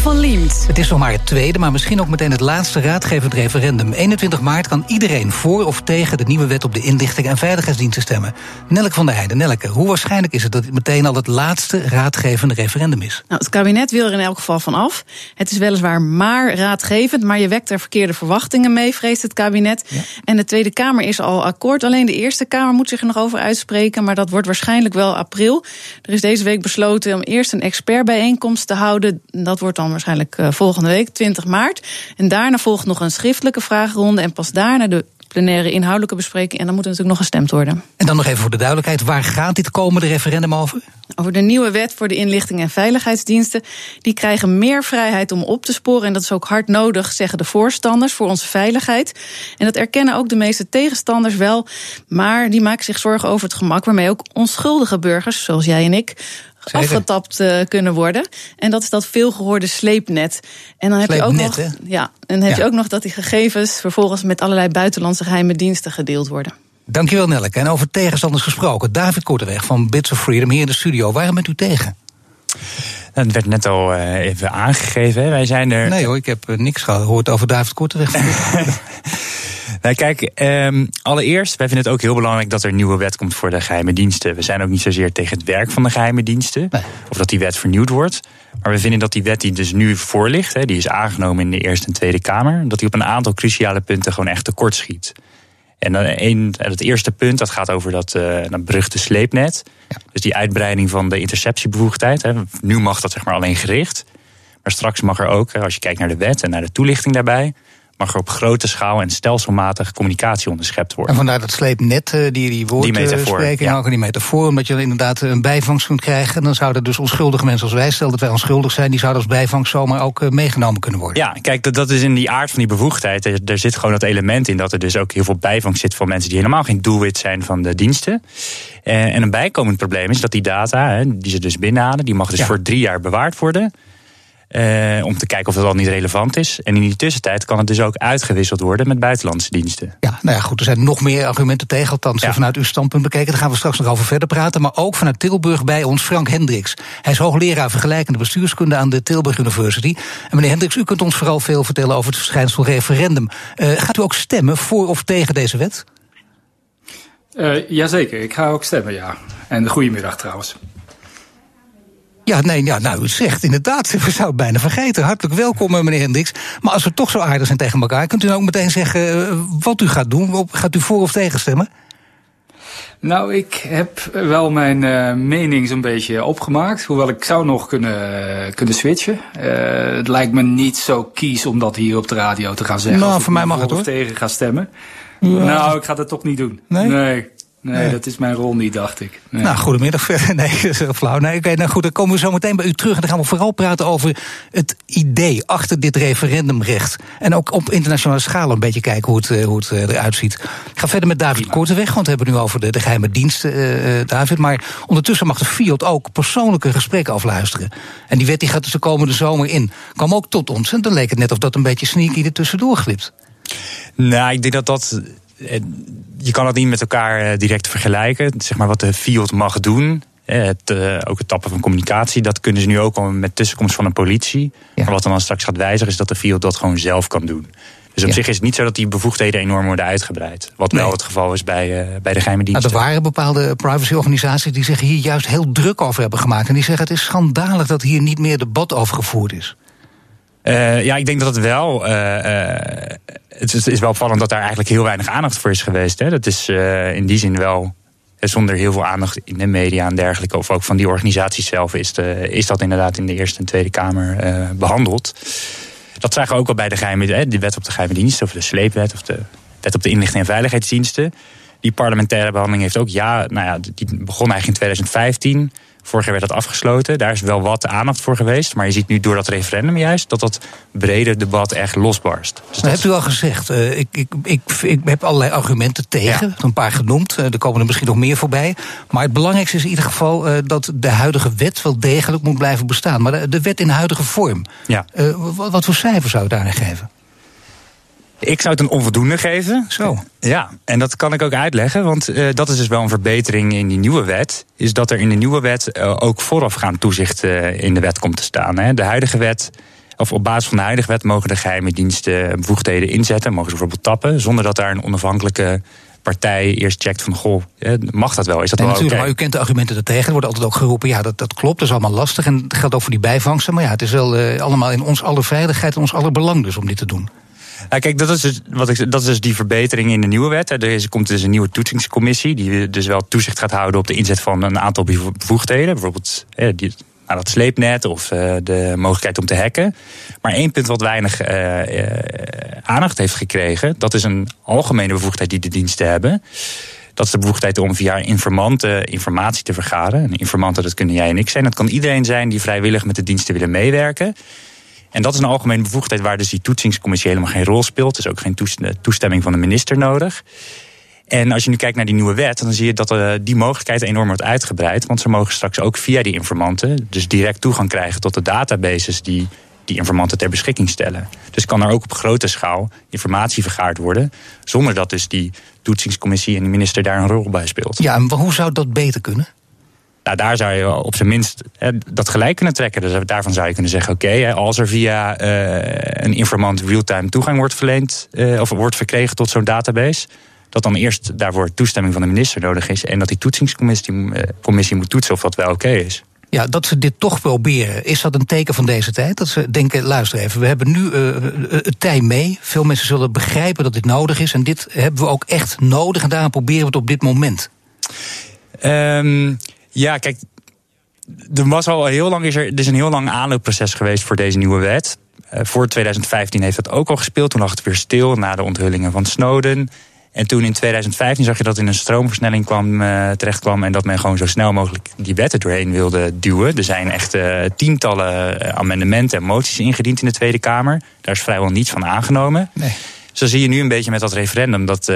Van Liemt. Het is nog maar het tweede, maar misschien ook meteen het laatste raadgevend referendum. 21 maart kan iedereen voor of tegen de nieuwe wet op de inlichting en veiligheidsdiensten stemmen. Nelke van der Heijden, Nelke, hoe waarschijnlijk is het dat het meteen al het laatste raadgevende referendum is? Nou, het kabinet wil er in elk geval van af. Het is weliswaar maar raadgevend, maar je wekt er verkeerde verwachtingen mee, vreest het kabinet. En de Tweede Kamer is al akkoord. Alleen de Eerste Kamer moet zich er nog over uitspreken, maar dat wordt waarschijnlijk wel april. Er is deze week besloten om eerst een expertbijeenkomst te houden. Dat wordt dan waarschijnlijk uh, volgende week, 20 maart. En daarna volgt nog een schriftelijke vragenronde. En pas daarna de plenaire inhoudelijke bespreking. En dan moet er natuurlijk nog gestemd worden. En dan nog even voor de duidelijkheid: waar gaat dit komende referendum over? Over de nieuwe wet voor de inlichting en veiligheidsdiensten. Die krijgen meer vrijheid om op te sporen. En dat is ook hard nodig, zeggen de voorstanders, voor onze veiligheid. En dat erkennen ook de meeste tegenstanders wel. Maar die maken zich zorgen over het gemak waarmee ook onschuldige burgers, zoals jij en ik, Zeker. afgetapt uh, kunnen worden. En dat is dat veelgehoorde sleepnet. En dan heb sleepnet, je ook nog, ja, en dan heb ja. je ook nog dat die gegevens vervolgens met allerlei buitenlandse geheime diensten gedeeld worden. Dankjewel Nelleke. En over tegenstanders gesproken. David Korteweg van Bits of Freedom hier in de studio. Waarom bent u tegen? Het werd net al uh, even aangegeven. Hè. Wij zijn er. Nee hoor, ik heb uh, niks gehoord over David Korteweg. Nou, kijk, um, allereerst, wij vinden het ook heel belangrijk dat er een nieuwe wet komt voor de geheime diensten. We zijn ook niet zozeer tegen het werk van de geheime diensten, nee. of dat die wet vernieuwd wordt. Maar we vinden dat die wet die dus nu voor ligt, hè, die is aangenomen in de Eerste en Tweede Kamer, dat die op een aantal cruciale punten gewoon echt tekort schiet. En dan een, het eerste punt, dat gaat over dat, uh, dat beruchte sleepnet. Ja. Dus die uitbreiding van de interceptiebevoegdheid. Hè. Nu mag dat zeg maar alleen gericht. Maar straks mag er ook, als je kijkt naar de wet en naar de toelichting daarbij mag er op grote schaal en stelselmatig communicatie onderschept worden. En vandaar dat sleepnet, die die woorden die metafoor, spreken, ja. en ook die metafoor, omdat je inderdaad een bijvangst kunt krijgen. En dan zouden dus onschuldige mensen als wij, stel dat wij onschuldig zijn, die zouden als bijvangst zomaar ook meegenomen kunnen worden. Ja, kijk, dat, dat is in die aard van die bevoegdheid. Er, er zit gewoon dat element in dat er dus ook heel veel bijvangst zit van mensen die helemaal geen doelwit zijn van de diensten. En een bijkomend probleem is dat die data, die ze dus binnenhalen, die mag dus ja. voor drie jaar bewaard worden. Uh, om te kijken of dat al niet relevant is. En in die tussentijd kan het dus ook uitgewisseld worden met buitenlandse diensten. Ja, nou ja, goed, er zijn nog meer argumenten tegen, althans ja. vanuit uw standpunt bekeken. Daar gaan we straks nog over verder praten. Maar ook vanuit Tilburg bij ons Frank Hendricks. Hij is hoogleraar vergelijkende bestuurskunde aan de Tilburg University. En meneer Hendricks, u kunt ons vooral veel vertellen over het verschijnsel referendum. Uh, gaat u ook stemmen voor of tegen deze wet? Uh, jazeker, ik ga ook stemmen, ja. En goedemiddag trouwens. Ja, nee, ja, nou, u zegt inderdaad, we zouden het bijna vergeten. Hartelijk welkom, eh, meneer Hendricks. Maar als we toch zo aardig zijn tegen elkaar, kunt u nou ook meteen zeggen wat u gaat doen? Gaat u voor of tegen stemmen? Nou, ik heb wel mijn uh, mening zo'n beetje opgemaakt. Hoewel ik zou nog kunnen, kunnen switchen. Uh, het lijkt me niet zo kies om dat hier op de radio te gaan zeggen. Nou, voor mij mag het hoor. Of tegen ga stemmen. Ja. Nou, ik ga dat toch niet doen. Nee? Nee. Nee, nee, dat is mijn rol niet, dacht ik. Nee. Nou, goedemiddag. Nee, dat is heel flauw. Nee, okay, nou goed, dan komen we zo meteen bij u terug. En dan gaan we vooral praten over het idee achter dit referendumrecht. En ook op internationale schaal een beetje kijken hoe het, hoe het eruit ziet. Ik ga verder met David Korteweg, want we hebben nu over de, de geheime diensten, uh, David. Maar ondertussen mag de Fiat ook persoonlijke gesprekken afluisteren. En die wet die gaat dus de komende zomer in. Kwam ook tot ons. En dan leek het net of dat een beetje sneaky er tussendoor glipt. Nou, ik denk dat dat je kan dat niet met elkaar direct vergelijken. Zeg maar wat de field mag doen. Het, uh, ook het tappen van communicatie, dat kunnen ze nu ook al met tussenkomst van een politie. Ja. Maar wat dan, dan straks gaat wijzigen, is dat de field dat gewoon zelf kan doen. Dus op ja. zich is het niet zo dat die bevoegdheden enorm worden uitgebreid. Wat nee. wel het geval is bij, uh, bij de geheime diensten. Nou, er waren bepaalde privacyorganisaties die zich hier juist heel druk over hebben gemaakt. En die zeggen het is schandalig dat hier niet meer debat over gevoerd is. Uh, ja, ik denk dat het wel. Uh, het is wel opvallend dat daar eigenlijk heel weinig aandacht voor is geweest. Hè. Dat is in die zin wel. Zonder heel veel aandacht in de media en dergelijke, of ook van die organisaties zelf, is, de, is dat inderdaad in de Eerste en Tweede Kamer behandeld. Dat zagen we ook al bij de, geheime, de wet op de geheime diensten, of de sleepwet, of de wet op de inlichting en veiligheidsdiensten. Die parlementaire behandeling heeft ook ja, nou ja, die begon eigenlijk in 2015 Vorig jaar werd dat afgesloten. Daar is wel wat aandacht voor geweest. Maar je ziet nu door dat referendum juist dat dat brede debat echt losbarst. Dus dat hebt u al gezegd. Uh, ik, ik, ik, ik, heb allerlei argumenten tegen. Ja. Een paar genoemd. Uh, er komen er misschien nog meer voorbij. Maar het belangrijkste is in ieder geval uh, dat de huidige wet wel degelijk moet blijven bestaan. Maar de, de wet in huidige vorm. Ja. Wat, wat voor cijfer zou u daarin geven? Ik zou het een onvoldoende geven. Zo. Ja, en dat kan ik ook uitleggen, want uh, dat is dus wel een verbetering in die nieuwe wet. Is dat er in de nieuwe wet uh, ook voorafgaand toezicht uh, in de wet komt te staan. Hè. De huidige wet, of op basis van de huidige wet, mogen de geheime diensten bevoegdheden inzetten, mogen ze bijvoorbeeld tappen, zonder dat daar een onafhankelijke partij eerst checkt van, goh, mag dat wel? Is dat nee, wel natuurlijk, okay? maar u kent de argumenten daartegen. Er wordt altijd ook geroepen, ja, dat, dat klopt, dat is allemaal lastig. En dat geldt ook voor die bijvangsten. Maar ja, het is wel uh, allemaal in ons aller veiligheid en ons aller belang dus om dit te doen. Ja, kijk, dat is, dus, wat ik, dat is dus die verbetering in de nieuwe wet. Er is, komt dus een nieuwe toetsingscommissie... die dus wel toezicht gaat houden op de inzet van een aantal bevoegdheden. Bijvoorbeeld eh, die, nou, dat sleepnet of uh, de mogelijkheid om te hacken. Maar één punt wat weinig uh, uh, aandacht heeft gekregen... dat is een algemene bevoegdheid die de diensten hebben... Dat is de bevoegdheid om via informanten informatie te vergaren. En informanten, dat kunnen jij en ik zijn. Dat kan iedereen zijn die vrijwillig met de diensten willen meewerken. En dat is een algemene bevoegdheid waar dus die toetsingscommissie helemaal geen rol speelt. Er is ook geen toestemming van de minister nodig. En als je nu kijkt naar die nieuwe wet, dan zie je dat uh, die mogelijkheid enorm wordt uitgebreid. Want ze mogen straks ook via die informanten dus direct toegang krijgen tot de databases die die informanten ter beschikking stellen. Dus kan er ook op grote schaal informatie vergaard worden, zonder dat dus die toetsingscommissie en de minister daar een rol bij speelt. Ja, en hoe zou dat beter kunnen? Nou, daar zou je op zijn minst hè, dat gelijk kunnen trekken. Dus daarvan zou je kunnen zeggen: oké, okay, als er via uh, een informant real-time toegang wordt verleend uh, of wordt verkregen tot zo'n database, dat dan eerst daarvoor toestemming van de minister nodig is en dat die toetsingscommissie uh, commissie moet toetsen of dat wel oké okay is. Ja, dat ze dit toch proberen, is dat een teken van deze tijd? Dat ze denken, luister even, we hebben nu het tij mee. Veel mensen zullen begrijpen dat dit nodig is. En dit hebben we ook echt nodig. En daarom proberen we het op dit moment. Um, ja, kijk, er was al heel lang is er, er is een heel lang aanloopproces geweest voor deze nieuwe wet. Uh, voor 2015 heeft dat ook al gespeeld. Toen lag het weer stil na de onthullingen van Snowden. En toen in 2015 zag je dat in een stroomversnelling kwam, uh, terecht kwam. En dat men gewoon zo snel mogelijk die wetten doorheen wilde duwen. Er zijn echt uh, tientallen amendementen en moties ingediend in de Tweede Kamer. Daar is vrijwel niets van aangenomen. Nee. Zo zie je nu een beetje met dat referendum dat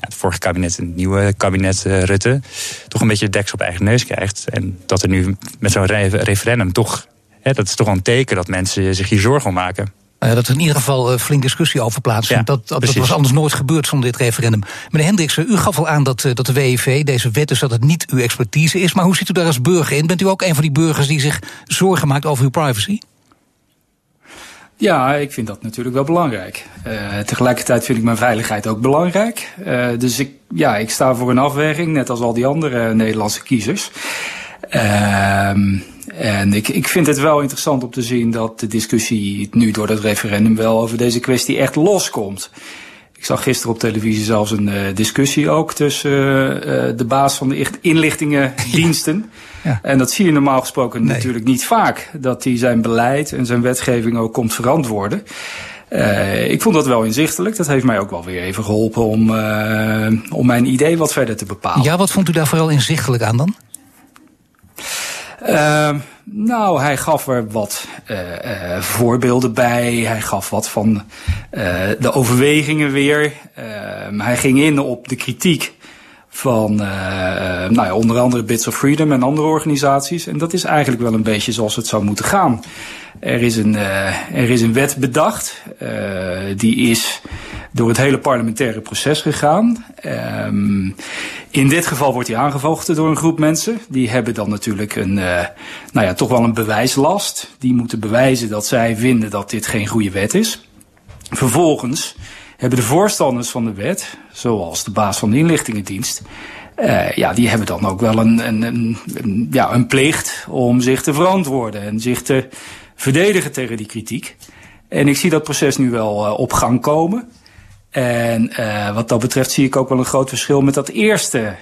het vorige kabinet, het nieuwe kabinet uh, Rutte, toch een beetje de deksel op eigen neus krijgt. En dat er nu met zo'n re referendum toch, hè, dat is toch een teken dat mensen zich hier zorgen om maken. Uh, dat er in ieder geval uh, flink discussie over plaatsvindt. Ja, dat, dat, dat, was anders nooit gebeurd zonder dit referendum. Meneer Hendriksen, u gaf al aan dat, dat de WIV, deze wet, dus dat het niet uw expertise is. Maar hoe ziet u daar als burger in? Bent u ook een van die burgers die zich zorgen maakt over uw privacy? Ja, ik vind dat natuurlijk wel belangrijk. Uh, tegelijkertijd vind ik mijn veiligheid ook belangrijk. Uh, dus ik, ja, ik sta voor een afweging, net als al die andere Nederlandse kiezers. Uh, en ik, ik vind het wel interessant om te zien dat de discussie nu door dat referendum wel over deze kwestie echt loskomt. Ik zag gisteren op televisie zelfs een uh, discussie ook tussen de baas van de inlichtingendiensten. Ja. En dat zie je normaal gesproken nee. natuurlijk niet vaak. Dat hij zijn beleid en zijn wetgeving ook komt verantwoorden. Uh, ik vond dat wel inzichtelijk. Dat heeft mij ook wel weer even geholpen om, uh, om mijn idee wat verder te bepalen. Ja, wat vond u daar vooral inzichtelijk aan dan? Uh, nou, hij gaf er wat uh, uh, voorbeelden bij. Hij gaf wat van de overwegingen weer. hij ging in op de kritiek van nou ja, onder andere Bits of Freedom en andere organisaties. En dat is eigenlijk wel een beetje zoals het zou moeten gaan. Er is een, er is een wet bedacht. die is door het hele parlementaire proces gegaan. Um, in dit geval wordt hij aangevochten door een groep mensen. Die hebben dan natuurlijk een, nou ja, toch wel een bewijslast. Die moeten bewijzen dat zij vinden dat dit geen goede wet is. Vervolgens hebben de voorstanders van de wet, zoals de baas van de inlichtingendienst, uh, ja, die hebben dan ook wel een, een, een, ja, een plicht om zich te verantwoorden en zich te verdedigen tegen die kritiek. En ik zie dat proces nu wel uh, op gang komen. En uh, wat dat betreft zie ik ook wel een groot verschil met dat eerste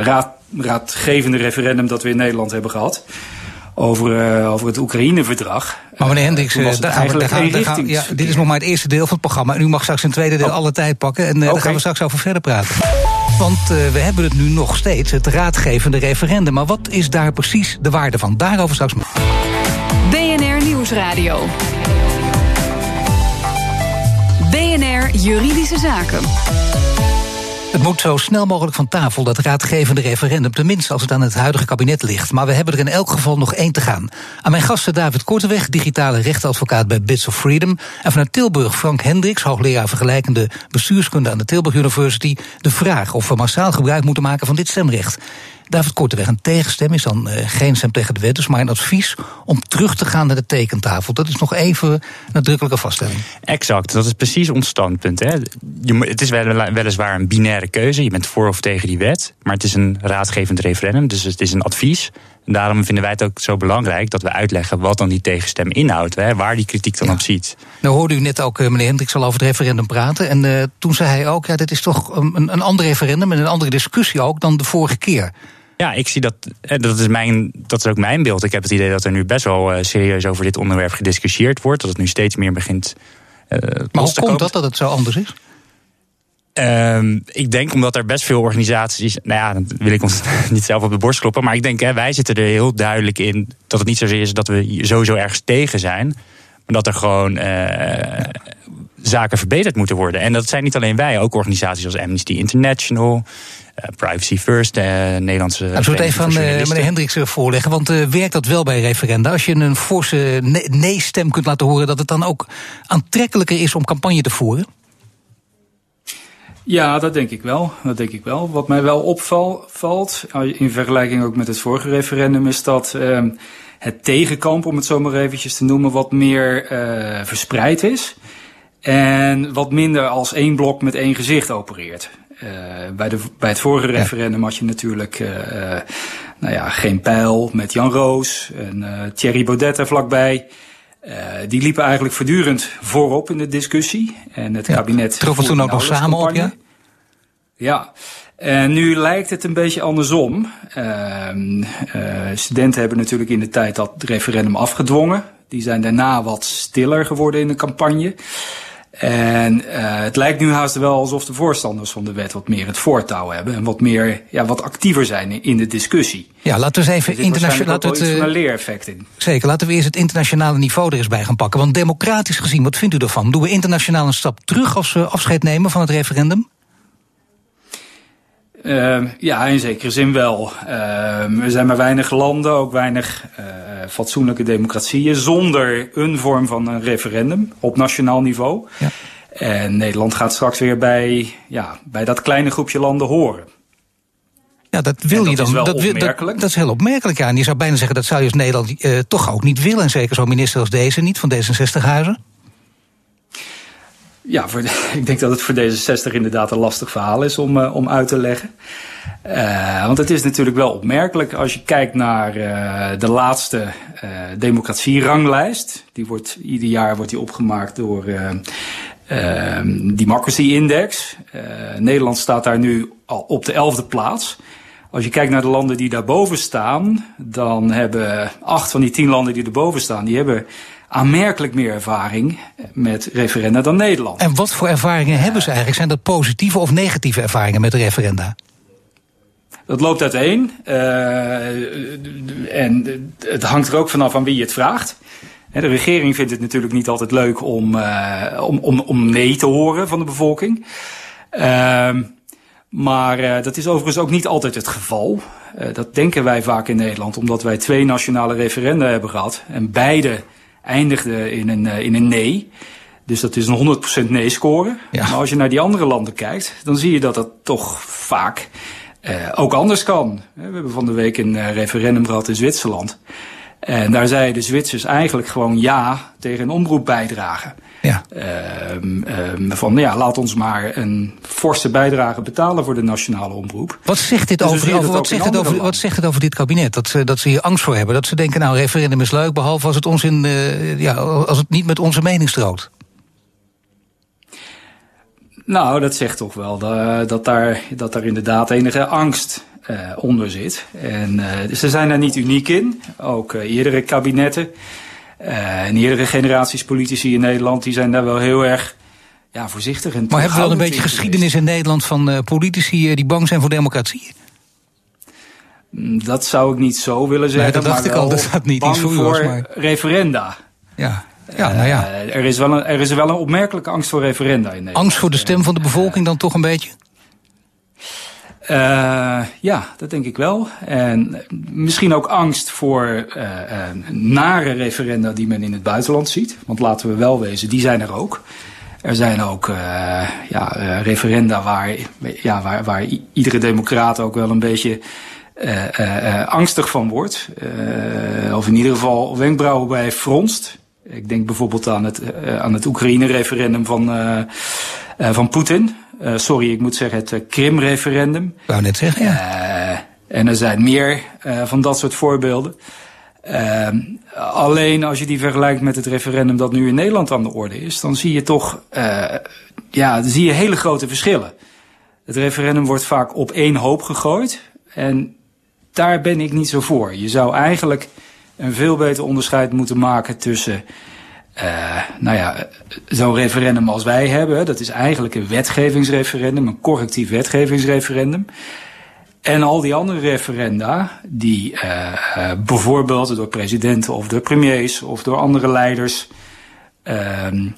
raad, raadgevende referendum dat we in Nederland hebben gehad. Over, uh, over het Oekraïne-verdrag. Maar meneer Hendricks, uh, daar gaan we, daar gaan, daar gaan, ja, dit is nog maar het eerste deel van het programma. En u mag straks een tweede deel oh. alle tijd pakken. En uh, okay. daar gaan we straks over verder praten. Want uh, we hebben het nu nog steeds, het raadgevende referendum. Maar wat is daar precies de waarde van? Daarover straks. BNR Nieuwsradio. BNR Juridische Zaken. Het moet zo snel mogelijk van tafel, dat raadgevende referendum, tenminste als het aan het huidige kabinet ligt. Maar we hebben er in elk geval nog één te gaan. Aan mijn gasten David Korteweg, digitale rechtadvocaat bij Bits of Freedom. En vanuit Tilburg Frank Hendricks, hoogleraar vergelijkende bestuurskunde aan de Tilburg University. De vraag of we massaal gebruik moeten maken van dit stemrecht. David Korteweg, een tegenstem is dan uh, geen stem tegen de wet, dus maar een advies om terug te gaan naar de tekentafel. Dat is nog even nadrukkelijke vaststelling. Exact, dat is precies ons standpunt. Hè. Je, het is wel, weliswaar een binaire keuze, je bent voor of tegen die wet, maar het is een raadgevend referendum, dus het is een advies. En daarom vinden wij het ook zo belangrijk dat we uitleggen wat dan die tegenstem inhoudt, hè, waar die kritiek dan op ziet. Nou hoorde u net ook uh, meneer Hendricks al over het referendum praten. En uh, toen zei hij ook, ja, dit is toch een, een ander referendum en een andere discussie ook dan de vorige keer. Ja, ik zie dat. Dat is, mijn, dat is ook mijn beeld. Ik heb het idee dat er nu best wel uh, serieus over dit onderwerp gediscussieerd wordt. Dat het nu steeds meer begint. Uh, maar hoe komt dat dat het zo anders is? Um, ik denk omdat er best veel organisaties. Nou ja, dan wil ik ons niet zelf op de borst kloppen. Maar ik denk, hè, wij zitten er heel duidelijk in. dat het niet zozeer is dat we sowieso ergens tegen zijn. Maar dat er gewoon. Uh, zaken verbeterd moeten worden. En dat zijn niet alleen wij, ook organisaties als Amnesty International. Uh, Privacy First, uh, Nederlandse. Nou, zullen we het even aan uh, meneer Hendricks voorleggen? Want werkt dat wel bij referenda? Als je een forse nee-stem kunt laten horen, dat het dan ook aantrekkelijker is om campagne te voeren? Ja, dat denk ik wel. Dat denk ik wel. Wat mij wel opvalt, in vergelijking ook met het vorige referendum, is dat uh, het tegenkamp, om het zo maar eventjes te noemen, wat meer uh, verspreid is. En wat minder als één blok met één gezicht opereert. Uh, bij, de, bij het vorige referendum had je natuurlijk uh, nou ja, geen pijl met Jan Roos en uh, Thierry Baudet er vlakbij. die liepen eigenlijk voortdurend voorop in de discussie. En het ja, kabinet. Troffen toen ook nog samen op, ja? Ja. En nu lijkt het een beetje andersom. studenten hebben natuurlijk in de tijd dat referendum afgedwongen. Die zijn daarna wat stiller geworden in de campagne. En uh, het lijkt nu haast wel alsof de voorstanders van de wet wat meer het voortouw hebben. En wat meer, ja, wat actiever zijn in de discussie. Ja, laten we eens even internationaal. Laten we het, een leereffect in. Zeker, laten we eerst het internationale niveau er eens bij gaan pakken. Want democratisch gezien, wat vindt u ervan? Doen we internationaal een stap terug als we afscheid nemen van het referendum? Uh, ja, in zekere zin wel. Uh, er zijn maar weinig landen, ook weinig uh, fatsoenlijke democratieën, zonder een vorm van een referendum op nationaal niveau. Ja. En Nederland gaat straks weer bij, ja, bij dat kleine groepje landen horen. Ja, dat wil dat je dan. Is wel dat, opmerkelijk. dat, is heel opmerkelijk. Ja. En je zou bijna zeggen dat zou je als Nederland uh, toch ook niet willen. En zeker zo'n minister als deze niet, van D66-huizen. Ja, voor ik denk dat het voor D66 inderdaad een lastig verhaal is om, uh, om uit te leggen. Uh, want het is natuurlijk wel opmerkelijk als je kijkt naar uh, de laatste democratieranglijst. Die wordt, ieder jaar wordt die opgemaakt door Democracy Index. Nederland staat daar nu al op de elfde plaats. Als je kijkt naar de landen die daarboven staan, dan hebben acht van die tien landen die erboven staan, die hebben aanmerkelijk meer ervaring met referenda dan Nederland. En wat voor ervaringen hebben ze eigenlijk? Zijn dat positieve of negatieve ervaringen met referenda? Dat loopt uiteen. Uh, en het hangt er ook vanaf aan wie je het vraagt. De regering vindt het natuurlijk niet altijd leuk om, uh, om, om, om nee te horen van de bevolking. Uh, maar uh, dat is overigens ook niet altijd het geval. Dat denken wij vaak in Nederland, omdat wij twee nationale referenda hebben gehad. En beide eindigden in een, uh, in een nee. Dus dat is een 100% nee-score. Ja. Maar als je naar die andere landen kijkt, dan zie je dat dat toch vaak uh, ook anders kan. We hebben van de week een uh, referendum gehad in Zwitserland. En daar zeiden de Zwitsers eigenlijk gewoon ja tegen een omroepbijdrage. Ja. Um, um, van ja, laat ons maar een forse bijdrage betalen voor de nationale omroep. Wat zegt dit, Dus over, wat zegt het over, wat zegt het over dit kabinet? Dat ze, dat ze hier angst voor hebben. Dat ze denken, nou, referendum is leuk, behalve als het, ons in, uh, ja, als het niet met onze mening strookt. Nou, dat zegt toch wel dat, dat, daar, dat daar inderdaad enige angst uh, onder zit. En uh, ze zijn daar niet uniek in. Ook uh, eerdere kabinetten en eerdere generaties politici in Nederland... die zijn daar wel heel erg ja, voorzichtig Maar hebben we wel een beetje geschiedenis in Nederland van eh, politici eh, die bang zijn voor democratie? geweest. Dat zou ik niet zo willen zeggen. dat dacht ik al, dat dat niet bang iets voor voor maar- referenda. Ja, ja nou ja. Eh, er, is wel een, er is wel een opmerkelijke angst voor referenda in Nederland. Angst voor de stem van de bevolking dan toch een beetje? Eh, ja, dat denk ik wel. En misschien ook angst voor eh, nare referenda die men in het buitenland ziet. Want laten we wel wezen, die zijn er ook. Er zijn ook ja, referenda waar, ja, waar, waar iedere democraat ook wel een beetje angstig van wordt. Of in ieder geval wenkbrauwen bij fronst. Ik denk bijvoorbeeld aan het, aan het Oekraïne-referendum van, van Poetin. Eh, sorry, ik moet zeggen het eh, Krim-referendum. Ik wou net zeggen, ja. Eh, en er zijn meer eh, van dat soort voorbeelden. Eh, alleen als je die vergelijkt met het referendum dat nu in Nederland aan de orde is, dan zie je toch eh, ja, zie je hele grote verschillen. Het referendum wordt vaak op één hoop gegooid. En daar ben ik niet zo voor. Je zou eigenlijk een veel beter onderscheid moeten maken tussen. Eh, nou ja, zo'n referendum als wij hebben, dat is eigenlijk een wetgevingsreferendum, een correctief wetgevingsreferendum. En al die andere referenda, die eh, bijvoorbeeld door presidenten of door premiers of door andere leiders ehm,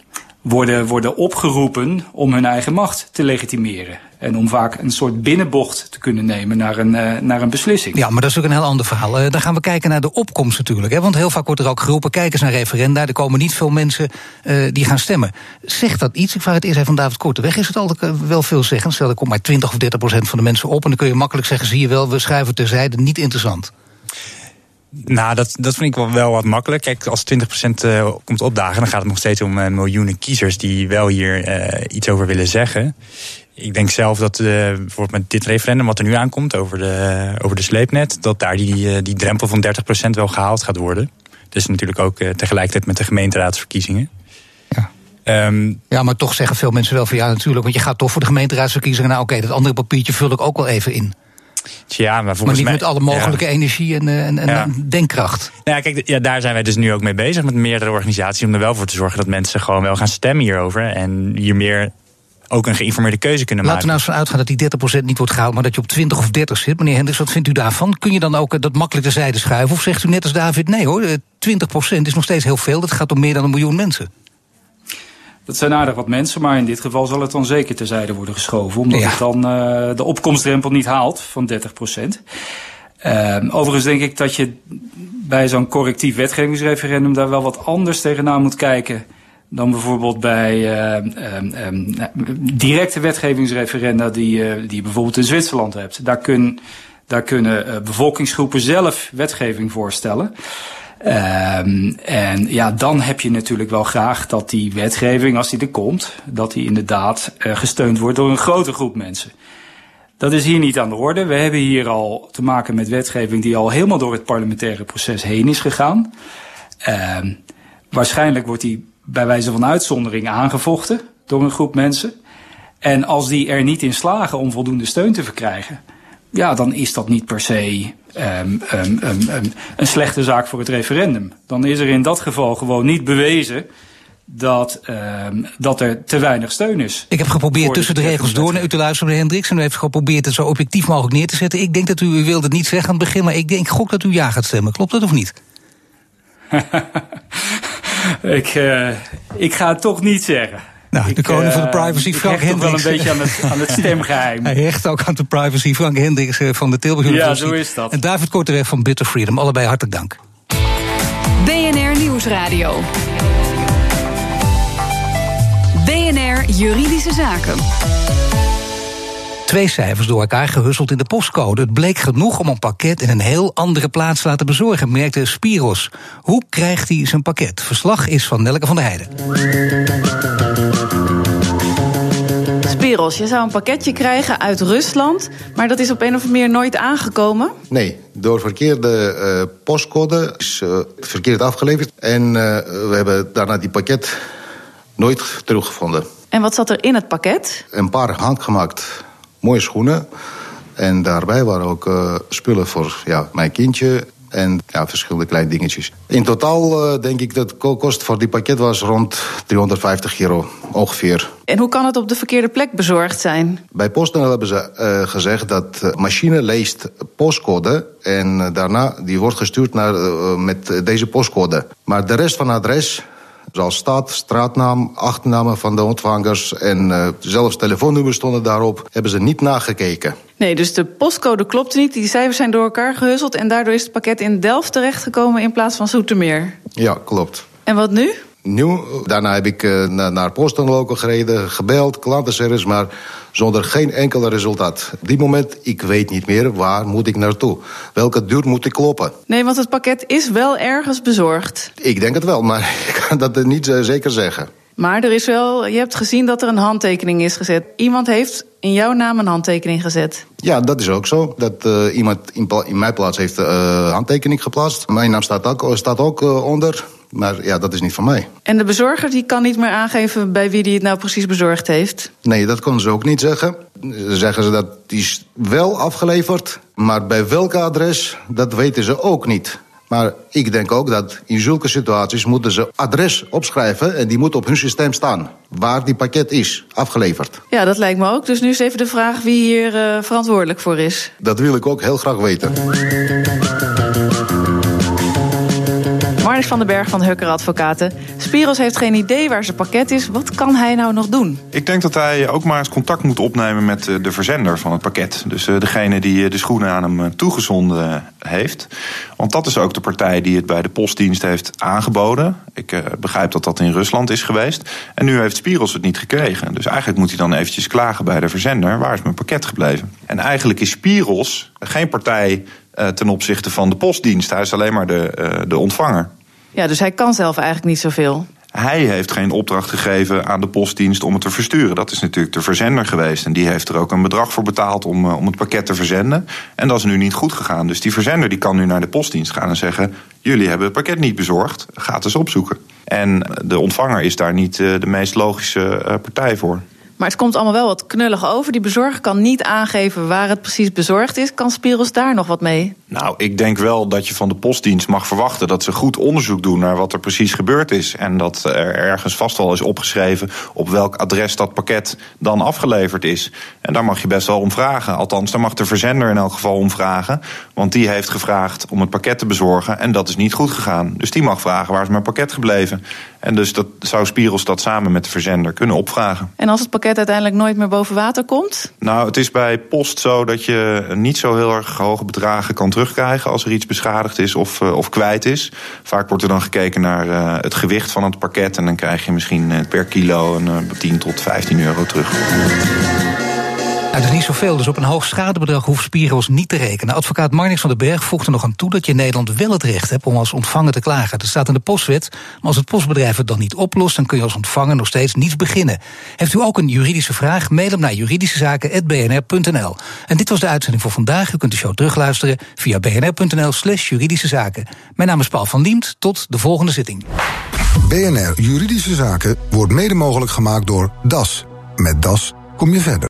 worden, worden opgeroepen om hun eigen macht te legitimeren. En om vaak een soort binnenbocht te kunnen nemen naar een, eh, naar een beslissing. Ja, maar dat is ook een heel ander verhaal. Eh, dan gaan we kijken naar de opkomst natuurlijk. Hè? Want heel vaak wordt er ook geroepen, kijk eens naar referenda. Er komen niet veel mensen eh, die gaan stemmen. Zegt dat iets? Ik vraag het eerst even van David Korteweg. Is het altijd wel veel zeggen? Stel, er komt maar 20 of 30 procent van de mensen op... en dan kun je makkelijk zeggen, zie je wel, we schuiven terzijde. Niet interessant. Nou, dat, dat vind ik wel, wel wat makkelijk. Kijk, als 20% eh, komt opdagen, dan gaat het nog steeds om eh, miljoenen kiezers die wel hier eh, iets over willen zeggen. Ik denk zelf dat bijvoorbeeld met dit referendum wat er nu aankomt over de, over de sleepnet, dat daar die, die drempel van 30% wel gehaald gaat worden. Dus natuurlijk ook tegelijkertijd met de gemeenteraadsverkiezingen. Ja. Ehm, Ja, maar toch zeggen veel mensen wel van ja, natuurlijk. Want je gaat toch voor de gemeenteraadsverkiezingen. Nou, oké, dat andere papiertje vul ik ook wel even in. Maar Maar volgens niet mij, met alle mogelijke Ja. energie en, eh, en, en Ja. en denkkracht. Ja, kijk, ja, daar zijn wij dus nu ook mee bezig met meerdere organisaties. Om er wel voor te zorgen dat mensen gewoon wel gaan stemmen hierover. En hier meer ook een geïnformeerde keuze kunnen Laten we nou maken. eens van uitgaan dat die 30% niet wordt gehaald, maar dat je op 20 of 30 zit. Meneer Hendricks, wat vindt u daarvan? Kun je dan ook eh, dat makkelijk terzijde schuiven? Of zegt u net als David, nee hoor, eh, 20% is nog steeds heel veel. Dat gaat om meer dan een miljoen mensen. Dat zijn aardig wat mensen, maar in dit geval zal het dan zeker terzijde worden geschoven. Omdat Ja. het dan eh, de opkomstdrempel niet haalt van 30 procent. overigens denk ik dat je bij zo'n correctief wetgevingsreferendum daar wel wat anders tegenaan moet kijken. Dan bijvoorbeeld bij eh, ehm, ehm, directe wetgevingsreferenda die, eh, die je bijvoorbeeld in Zwitserland hebt. Daar, kun, daar kunnen eh, bevolkingsgroepen zelf wetgeving voorstellen. Ehm, en ja, dan heb je natuurlijk wel graag dat die wetgeving, als die er komt, dat die inderdaad eh, gesteund wordt door een grote groep mensen. Dat is hier niet aan de orde. We hebben hier al te maken met wetgeving die al helemaal door het parlementaire proces heen is gegaan. Ehm, waarschijnlijk wordt die bij wijze van uitzondering aangevochten door een groep mensen. En als die er niet in slagen om voldoende steun te verkrijgen, ja, dan is dat niet per se ehm, ehm, ehm, een slechte zaak voor het referendum. Dan is er in dat geval gewoon niet bewezen dat, dat er te weinig steun is. Ik heb geprobeerd de tussen de regels door naar u te luisteren, meneer Hendricks. En u heeft geprobeerd het zo objectief mogelijk neer te zetten. Ik denk dat u, u wilde het niet zeggen aan het begin, maar ik denk gok dat u ja gaat stemmen. Klopt dat of niet? Ik, eh, ik ga het toch niet zeggen. Nou, de koning van de eh, privacy, ik Frank hecht toch wel een Hendricks. beetje aan het, aan het stemgeheim. Hij hecht ook aan de privacy. Frank Hendricks eh, van de Tilburg Ja, zo is dat. En David Korteweg van Bitter Freedom. Allebei hartelijk dank. BNR Nieuwsradio. BNR Juridische Zaken. Twee cijfers door elkaar gehusseld in de postcode. Het bleek genoeg om een pakket in een heel andere plaats te laten bezorgen, merkte Spiros. Hoe krijgt hij zijn pakket? Verslag is van Nelke van der Heijden. Je zou een pakketje krijgen uit Rusland, maar dat is op een of andere manier nooit aangekomen. Nee, door verkeerde eh, postcode is eh, verkeerd afgeleverd. En eh, we hebben daarna die pakket nooit teruggevonden. En wat zat er in het pakket? Een paar handgemaakt mooie schoenen. En daarbij waren ook spullen voor ja, mijn kindje. En ja, verschillende kleine dingetjes. In totaal uh, denk ik dat de kost voor die pakket was rond 350 euro ongeveer. En hoe kan het op de verkeerde plek bezorgd zijn? Bij PostNL hebben ze uh, gezegd dat de machine leest postcode en daarna die wordt gestuurd naar, uh, met deze postcode. Maar de rest van het adres Zoals stad, straatnaam, achternamen van de ontvangers en uh, zelfs telefoonnummers stonden daarop, hebben ze niet nagekeken. Nee, dus de postcode klopte niet, die cijfers zijn door elkaar gehusseld en daardoor is het pakket in Delft terechtgekomen in plaats van Zoetermeer. Ja, klopt. En wat nu? Nieuw. Daarna heb ik uh, naar, naar gereden, gebeld, klantenservice, maar zonder geen enkel resultaat. Op die moment, ik weet niet meer waar moet ik naartoe. Welke duur moet ik kloppen? Nee, want het pakket is wel ergens bezorgd. Ik denk het wel, maar ik kan dat niet uh, zeker zeggen. Maar er is wel, je hebt gezien dat er een handtekening is gezet. Iemand heeft in jouw naam een handtekening gezet. Ja, dat is ook zo. Dat uh, iemand in, in, mijn plaats heeft een handtekening geplaatst. Mijn naam staat ook, staat ook onder. Maar ja, dat is niet van mij. En de bezorger die kan niet meer aangeven bij wie die het nou precies bezorgd heeft? Nee, dat konden ze ook niet zeggen. Zeggen ze dat die is wel afgeleverd, maar bij welk adres, dat weten ze ook niet. Maar ik denk ook dat in zulke situaties moeten ze adres opschrijven en die moet op hun systeem staan. Waar die pakket is, afgeleverd. Ja, dat lijkt me ook. Dus nu is even de vraag wie hier uh, verantwoordelijk voor is. Dat wil ik ook heel graag weten. Van den Berg van Hukker Advocaten. Spiros heeft geen idee waar zijn pakket is. Wat kan hij nou nog doen? Ik denk dat hij ook maar eens contact moet opnemen met de verzender van het pakket. Dus degene die de schoenen aan hem toegezonden heeft. Want dat is ook de partij die het bij de postdienst heeft aangeboden. Ik begrijp dat dat in Rusland is geweest. En nu heeft Spiros het niet gekregen. Dus eigenlijk moet hij dan eventjes klagen bij de verzender. Waar is mijn pakket gebleven? En eigenlijk is Spiros geen partij ten opzichte van de postdienst. Hij is alleen maar de, de ontvanger. Ja, dus hij kan zelf eigenlijk niet zoveel. Hij heeft geen opdracht gegeven aan de postdienst om het te versturen. Dat is natuurlijk de verzender geweest. En die heeft er ook een bedrag voor betaald om, om het pakket te verzenden. En dat is nu niet goed gegaan. Dus die verzender die kan nu naar de postdienst gaan en zeggen: Jullie hebben het pakket niet bezorgd, ga eens opzoeken. En de ontvanger is daar niet de meest logische partij voor. Maar het komt allemaal wel wat knullig over. Die bezorger kan niet aangeven waar het precies bezorgd is. Kan Spiros daar nog wat mee? Nou, ik denk wel dat je van de postdienst mag verwachten dat ze goed onderzoek doen naar wat er precies gebeurd is. En dat er ergens vast wel is opgeschreven op welk adres dat pakket dan afgeleverd is. En daar mag je best wel om vragen. Althans, daar mag de verzender in elk geval om vragen. Want die heeft gevraagd om het pakket te bezorgen en dat is niet goed gegaan. Dus die mag vragen waar is mijn pakket gebleven. En dus dat zou Spiros dat samen met de verzender kunnen opvragen. En als het pakket uiteindelijk nooit meer boven water komt? Nou, het is bij post zo dat je niet zo heel erg hoge bedragen kan terugkrijgen als er iets beschadigd is of, uh, of kwijt is. Vaak wordt er dan gekeken naar uh, het gewicht van het pakket en dan krijg je misschien uh, per kilo een 10 tot 15 euro terug. Dat is niet zoveel, dus op een hoog schadebedrag hoeft Spiros niet te rekenen. Advocaat Marnix van den Berg voegt nog aan toe dat je in Nederland wel het recht hebt om als ontvanger te klagen. Dat staat in de postwet, maar als het postbedrijf het dan niet oplost, dan kun je als ontvanger nog steeds niets beginnen. Heeft u ook een juridische vraag? Mail hem naar juridischezaken.bnr.nl. En dit was de uitzending voor vandaag. U kunt de show terugluisteren via bnr.nl/slash juridische zaken. Mijn naam is Paul van Liemt. Tot de volgende zitting. BNR Juridische Zaken wordt mede mogelijk gemaakt door DAS. Met DAS kom je verder.